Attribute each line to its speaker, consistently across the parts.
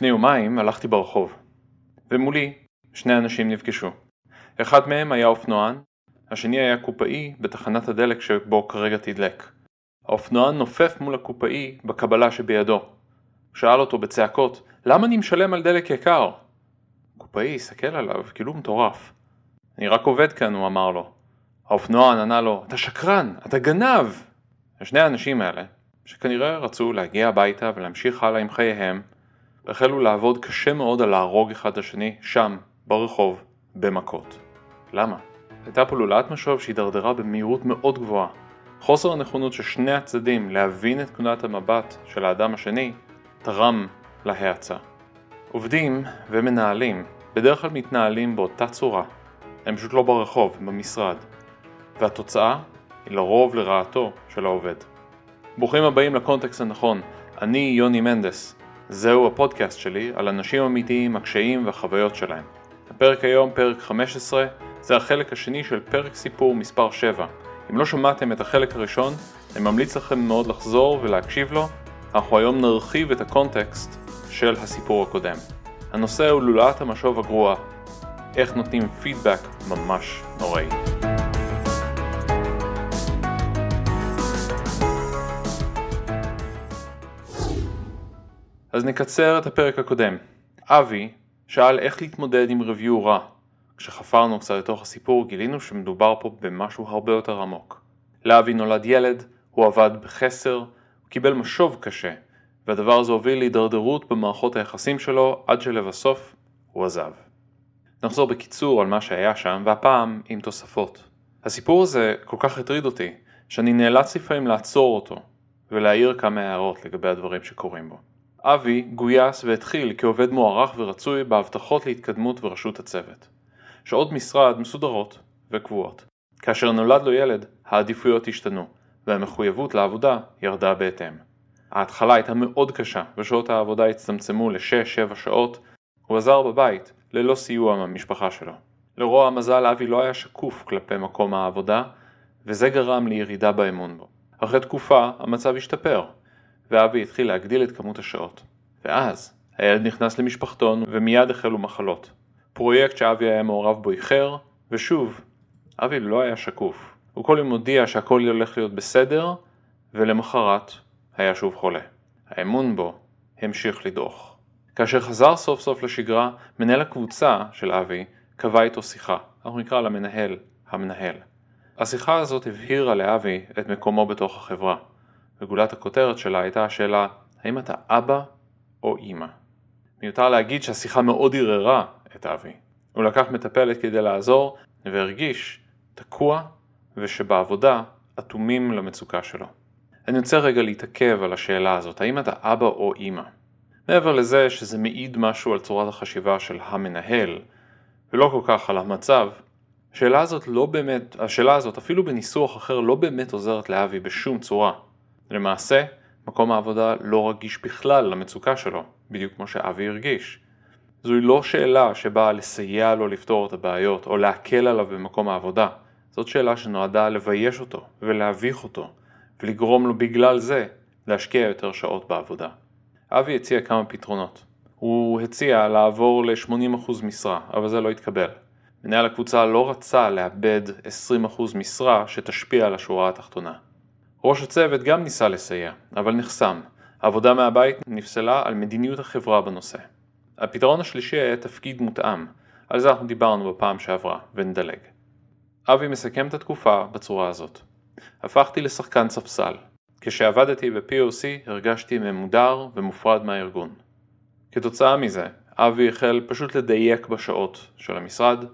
Speaker 1: לפני יומיים הלכתי ברחוב, ומולי שני אנשים נפגשו. אחד מהם היה אופנוען, השני היה קופאי בתחנת הדלק שבו כרגע תדלק. האופנוען נופף מול הקופאי בקבלה שבידו. שאל אותו בצעקות, למה אני משלם על דלק יקר? הקופאי הסתכל עליו כאילו מטורף. אני רק עובד כאן, הוא אמר לו. האופנוען ענה לו, אתה שקרן, אתה גנב! השני האנשים האלה, שכנראה רצו להגיע הביתה ולהמשיך הלאה עם חייהם, החלו לעבוד קשה מאוד על להרוג אחד את השני, שם, ברחוב, במכות. למה? הייתה פה לולאת משוב שהידרדרה במהירות מאוד גבוהה. חוסר הנכונות של שני הצדדים להבין את תמונת המבט של האדם השני, תרם להאצה. עובדים ומנהלים בדרך כלל מתנהלים באותה צורה. הם פשוט לא ברחוב, הם במשרד. והתוצאה היא לרוב לרעתו של העובד. ברוכים הבאים לקונטקסט הנכון, אני יוני מנדס. זהו הפודקאסט שלי על אנשים אמיתיים, הקשיים והחוויות שלהם. הפרק היום, פרק 15, זה החלק השני של פרק סיפור מספר 7. אם לא שמעתם את החלק הראשון, אני ממליץ לכם מאוד לחזור ולהקשיב לו. אנחנו היום נרחיב את הקונטקסט של הסיפור הקודם. הנושא הוא לולאת המשוב הגרועה, איך נותנים פידבק ממש נוראי. אז נקצר את הפרק הקודם. אבי שאל איך להתמודד עם review רע. כשחפרנו קצת לתוך הסיפור גילינו שמדובר פה במשהו הרבה יותר עמוק. לאבי נולד ילד, הוא עבד בחסר, הוא קיבל משוב קשה, והדבר הזה הוביל להידרדרות במערכות היחסים שלו עד שלבסוף הוא עזב. נחזור בקיצור על מה שהיה שם, והפעם עם תוספות. הסיפור הזה כל כך הטריד אותי, שאני נאלץ לפעמים לעצור אותו, ולהעיר כמה הערות לגבי הדברים שקורים בו. אבי גויס והתחיל כעובד מוערך ורצוי בהבטחות להתקדמות וראשות הצוות. שעות משרד מסודרות וקבועות. כאשר נולד לו ילד, העדיפויות השתנו, והמחויבות לעבודה ירדה בהתאם. ההתחלה הייתה מאוד קשה, ושעות העבודה הצטמצמו ל-6-7 שעות, הוא עזר בבית, ללא סיוע מהמשפחה שלו. לרוע המזל אבי לא היה שקוף כלפי מקום העבודה, וזה גרם לירידה באמון בו. אחרי תקופה המצב השתפר, ואבי התחיל להגדיל את כמות השעות. ואז הילד נכנס למשפחתון ומיד החלו מחלות. פרויקט שאבי היה מעורב בו איחר, ושוב, אבי לא היה שקוף. הוא כל יום הודיע שהכל הולך להיות בסדר, ולמחרת היה שוב חולה. האמון בו המשיך לדרוך. כאשר חזר סוף סוף לשגרה, מנהל הקבוצה של אבי קבע איתו שיחה. אנחנו נקרא למנהל המנהל. השיחה הזאת הבהירה לאבי את מקומו בתוך החברה. וגולת הכותרת שלה הייתה השאלה האם אתה אבא או אימא. מיותר להגיד שהשיחה מאוד ערערה את אבי. הוא לקח מטפלת כדי לעזור והרגיש תקוע ושבעבודה אטומים למצוקה שלו. אני רוצה רגע להתעכב על השאלה הזאת, האם אתה אבא או אימא? מעבר לזה שזה מעיד משהו על צורת החשיבה של המנהל, ולא כל כך על המצב, השאלה הזאת לא באמת, השאלה הזאת אפילו בניסוח אחר לא באמת עוזרת לאבי בשום צורה. למעשה, מקום העבודה לא רגיש בכלל למצוקה שלו, בדיוק כמו שאבי הרגיש. זוהי לא שאלה שבאה לסייע לו לפתור את הבעיות או להקל עליו במקום העבודה. זאת שאלה שנועדה לבייש אותו ולהביך אותו ולגרום לו בגלל זה להשקיע יותר שעות בעבודה. אבי הציע כמה פתרונות. הוא הציע לעבור ל-80% משרה, אבל זה לא התקבל. מנהל הקבוצה לא רצה לאבד 20% משרה שתשפיע על השורה התחתונה. ראש הצוות גם ניסה לסייע, אבל נחסם. העבודה מהבית נפסלה על מדיניות החברה בנושא. הפתרון השלישי היה תפקיד מותאם, על זה אנחנו דיברנו בפעם שעברה, ונדלג. אבי מסכם את התקופה בצורה הזאת. הפכתי לשחקן ספסל. כשעבדתי ב-POC הרגשתי ממודר ומופרד מהארגון. כתוצאה מזה, אבי החל פשוט לדייק בשעות של המשרד,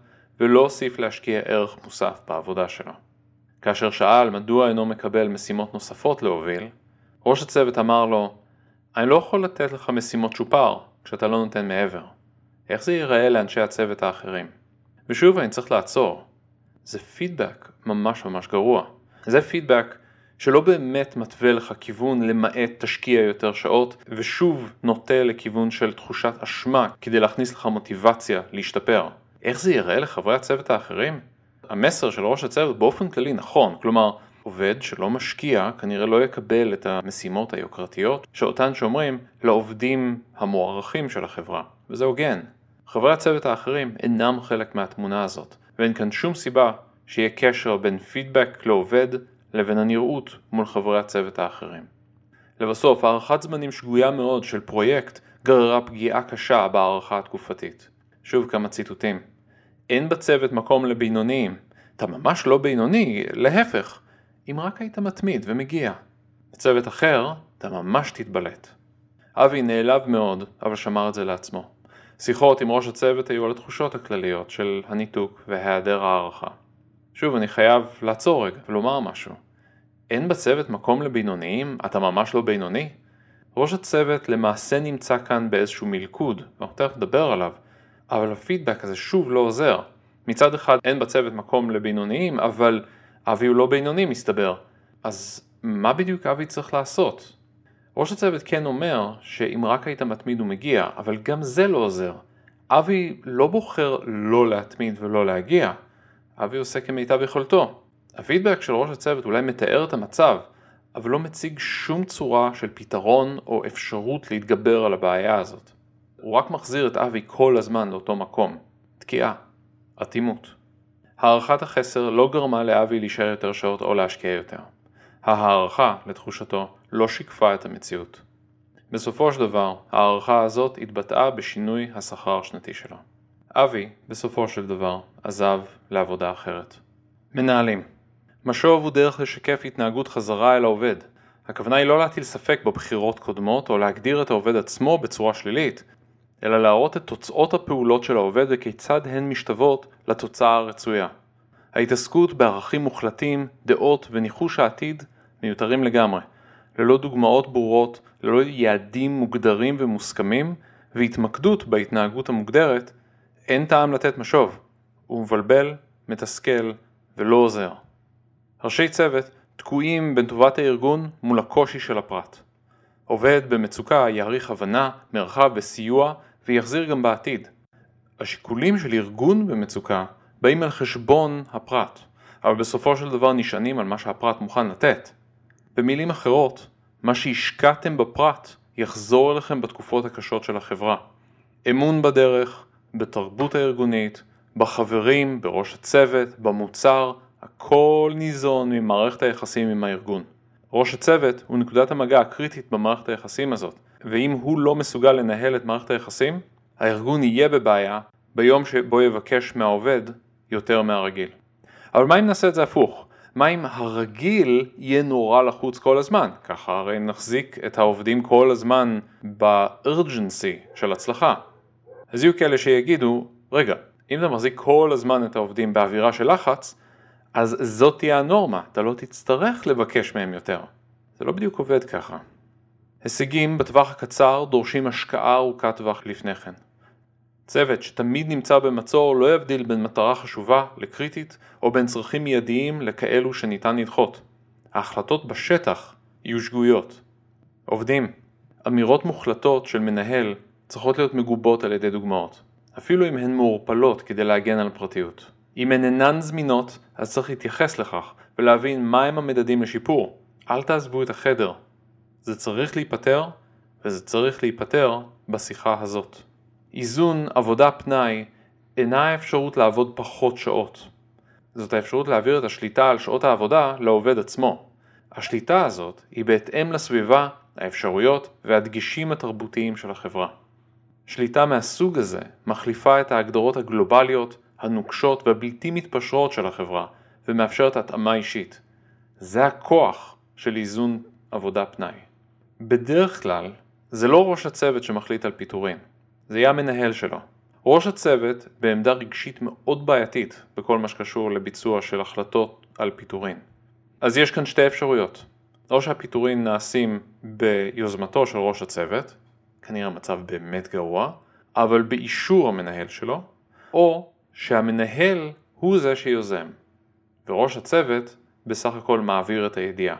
Speaker 1: ולא הוסיף להשקיע ערך מוסף בעבודה שלו. כאשר שאל מדוע אינו מקבל משימות נוספות להוביל, ראש הצוות אמר לו, אני לא יכול לתת לך משימות צ'ופר כשאתה לא נותן מעבר. איך זה ייראה לאנשי הצוות האחרים? ושוב אני צריך לעצור. זה פידבק ממש ממש גרוע. זה פידבק שלא באמת מתווה לך כיוון למעט תשקיע יותר שעות, ושוב נוטה לכיוון של תחושת אשמה כדי להכניס לך מוטיבציה להשתפר. איך זה ייראה לחברי הצוות האחרים? המסר של ראש הצוות באופן כללי נכון, כלומר, עובד שלא משקיע כנראה לא יקבל את המשימות היוקרתיות שאותן שומרים לעובדים המוערכים של החברה, וזה הוגן. חברי הצוות האחרים אינם חלק מהתמונה הזאת, ואין כאן שום סיבה שיהיה קשר בין פידבק לעובד לבין הנראות מול חברי הצוות האחרים. לבסוף, הערכת זמנים שגויה מאוד של פרויקט גררה פגיעה קשה בהערכה התקופתית. שוב כמה ציטוטים. אין בצוות מקום לבינוניים. אתה ממש לא בינוני, להפך. אם רק היית מתמיד ומגיע. בצוות אחר, אתה ממש תתבלט. אבי נעלב מאוד, אבל שמר את זה לעצמו. שיחות עם ראש הצוות היו על התחושות הכלליות של הניתוק והיעדר הערכה. שוב, אני חייב לעצור רגע ולומר משהו. אין בצוות מקום לבינוניים? אתה ממש לא בינוני? ראש הצוות למעשה נמצא כאן באיזשהו מלכוד, ואנחנו תכף נדבר עליו, אבל הפידבק הזה שוב לא עוזר. מצד אחד אין בצוות מקום לבינוניים, אבל אבי הוא לא בינוני מסתבר. אז מה בדיוק אבי צריך לעשות? ראש הצוות כן אומר שאם רק היית מתמיד הוא מגיע, אבל גם זה לא עוזר. אבי לא בוחר לא להתמיד ולא להגיע, אבי עושה כמיטב יכולתו. הפידבק של ראש הצוות אולי מתאר את המצב, אבל לא מציג שום צורה של פתרון או אפשרות להתגבר על הבעיה הזאת. הוא רק מחזיר את אבי כל הזמן לאותו מקום. תקיעה. אטימות. הערכת החסר לא גרמה לאבי להישאר יותר שעות או להשקיע יותר. ההערכה, לתחושתו, לא שיקפה את המציאות. בסופו של דבר, ההערכה הזאת התבטאה בשינוי השכר השנתי שלו. אבי, בסופו של דבר, עזב לעבודה אחרת. מנהלים משוב הוא דרך לשקף התנהגות חזרה אל העובד. הכוונה היא לא להטיל ספק בבחירות קודמות או להגדיר את העובד עצמו בצורה שלילית, אלא להראות את תוצאות הפעולות של העובד וכיצד הן משתוות לתוצאה הרצויה. ההתעסקות בערכים מוחלטים, דעות וניחוש העתיד מיותרים לגמרי, ללא דוגמאות ברורות, ללא יעדים מוגדרים ומוסכמים, והתמקדות בהתנהגות המוגדרת, אין טעם לתת משוב. הוא מבלבל, מתסכל ולא עוזר. ראשי צוות תקועים בין טובת הארגון מול הקושי של הפרט. עובד במצוקה יעריך הבנה, מרחב וסיוע ויחזיר גם בעתיד. השיקולים של ארגון במצוקה באים על חשבון הפרט, אבל בסופו של דבר נשענים על מה שהפרט מוכן לתת. במילים אחרות, מה שהשקעתם בפרט יחזור אליכם בתקופות הקשות של החברה. אמון בדרך, בתרבות הארגונית, בחברים, בראש הצוות, במוצר, הכל ניזון ממערכת היחסים עם הארגון. ראש הצוות הוא נקודת המגע הקריטית במערכת היחסים הזאת, ואם הוא לא מסוגל לנהל את מערכת היחסים, הארגון יהיה בבעיה ביום שבו יבקש מהעובד יותר מהרגיל. אבל מה אם נעשה את זה הפוך? מה אם הרגיל יהיה נורא לחוץ כל הזמן? ככה הרי נחזיק את העובדים כל הזמן ב-urgency של הצלחה. אז יהיו כאלה שיגידו, רגע, אם אתה מחזיק כל הזמן את העובדים באווירה של לחץ, אז זאת תהיה הנורמה, אתה לא תצטרך לבקש מהם יותר. זה לא בדיוק עובד ככה. הישגים בטווח הקצר דורשים השקעה ארוכת טווח לפני כן. צוות שתמיד נמצא במצור לא יבדיל בין מטרה חשובה לקריטית או בין צרכים מיידיים לכאלו שניתן לדחות. ההחלטות בשטח יהיו שגויות. עובדים, אמירות מוחלטות של מנהל צריכות להיות מגובות על ידי דוגמאות, אפילו אם הן מעורפלות כדי להגן על פרטיות. אם הן אינן זמינות, אז צריך להתייחס לכך ולהבין מהם המדדים לשיפור. אל תעזבו את החדר. זה צריך להיפתר, וזה צריך להיפתר בשיחה הזאת. איזון עבודה פנאי אינה האפשרות לעבוד פחות שעות. זאת האפשרות להעביר את השליטה על שעות העבודה לעובד עצמו. השליטה הזאת היא בהתאם לסביבה, האפשרויות והדגישים התרבותיים של החברה. שליטה מהסוג הזה מחליפה את ההגדרות הגלובליות, הנוקשות והבלתי מתפשרות של החברה ומאפשרת התאמה אישית. זה הכוח של איזון עבודה פנאי. בדרך כלל, זה לא ראש הצוות שמחליט על פיטורים, זה יהיה המנהל שלו. ראש הצוות בעמדה רגשית מאוד בעייתית בכל מה שקשור לביצוע של החלטות על פיטורים. אז יש כאן שתי אפשרויות. או שהפיטורים נעשים ביוזמתו של ראש הצוות, כנראה מצב באמת גרוע, אבל באישור המנהל שלו, או שהמנהל הוא זה שיוזם, וראש הצוות בסך הכל מעביר את הידיעה.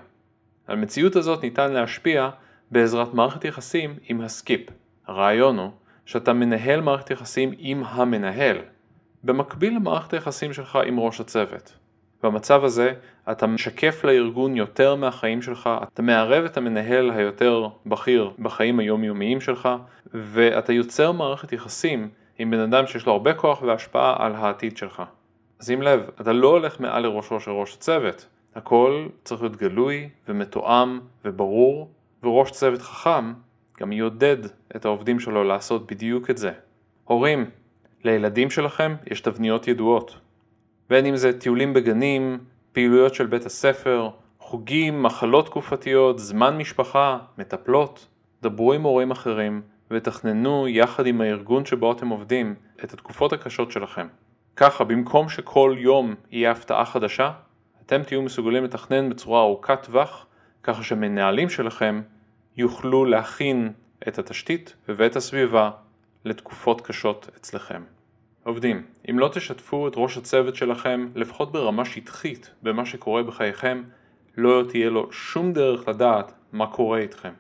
Speaker 1: על מציאות הזאת ניתן להשפיע בעזרת מערכת יחסים עם הסקיפ. הרעיון הוא שאתה מנהל מערכת יחסים עם המנהל, במקביל למערכת היחסים שלך עם ראש הצוות. במצב הזה אתה משקף לארגון יותר מהחיים שלך, אתה מערב את המנהל היותר בכיר בחיים היומיומיים שלך, ואתה יוצר מערכת יחסים עם בן אדם שיש לו הרבה כוח והשפעה על העתיד שלך. שים לב, אתה לא הולך מעל לראשו של ראש הצוות, הכל צריך להיות גלוי ומתואם וברור, וראש צוות חכם גם יעודד את העובדים שלו לעשות בדיוק את זה. הורים, לילדים שלכם יש תבניות ידועות. בין אם זה טיולים בגנים, פעילויות של בית הספר, חוגים, מחלות תקופתיות, זמן משפחה, מטפלות. דברו עם הורים אחרים ותכננו יחד עם הארגון שבו אתם עובדים את התקופות הקשות שלכם. ככה, במקום שכל יום יהיה הפתעה חדשה, אתם תהיו מסוגלים לתכנן בצורה ארוכת טווח, ככה שמנהלים שלכם יוכלו להכין את התשתית ואת הסביבה לתקופות קשות אצלכם. עובדים, אם לא תשתפו את ראש הצוות שלכם, לפחות ברמה שטחית, במה שקורה בחייכם, לא תהיה לו שום דרך לדעת מה קורה איתכם.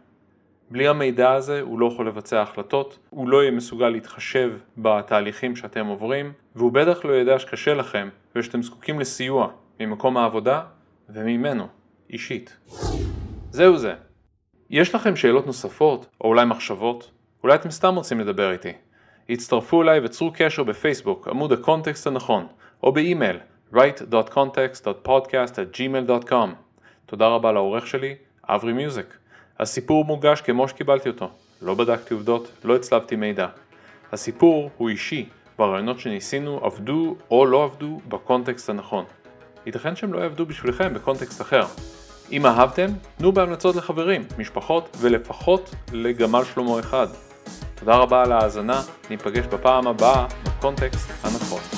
Speaker 1: בלי המידע הזה הוא לא יכול לבצע החלטות, הוא לא יהיה מסוגל להתחשב בתהליכים שאתם עוברים, והוא בטח לא ידע שקשה לכם ושאתם זקוקים לסיוע ממקום העבודה וממנו, אישית. זהו זה. יש לכם שאלות נוספות, או אולי מחשבות? אולי אתם סתם רוצים לדבר איתי. הצטרפו אליי וצרו קשר בפייסבוק, עמוד הקונטקסט הנכון, או באימייל write.context.podcast@gmail.com. תודה רבה לעורך שלי, אברי מיוזיק. הסיפור מוגש כמו שקיבלתי אותו, לא בדקתי עובדות, לא הצלבתי מידע. הסיפור הוא אישי, והרעיונות שניסינו עבדו או לא עבדו בקונטקסט הנכון. ייתכן שהם לא יעבדו בשבילכם בקונטקסט אחר. אם אהבתם, תנו בהמלצות לחברים, משפחות ולפחות לגמל שלמה אחד. תודה רבה על ההאזנה, ניפגש בפעם הבאה בקונטקסט הנכון.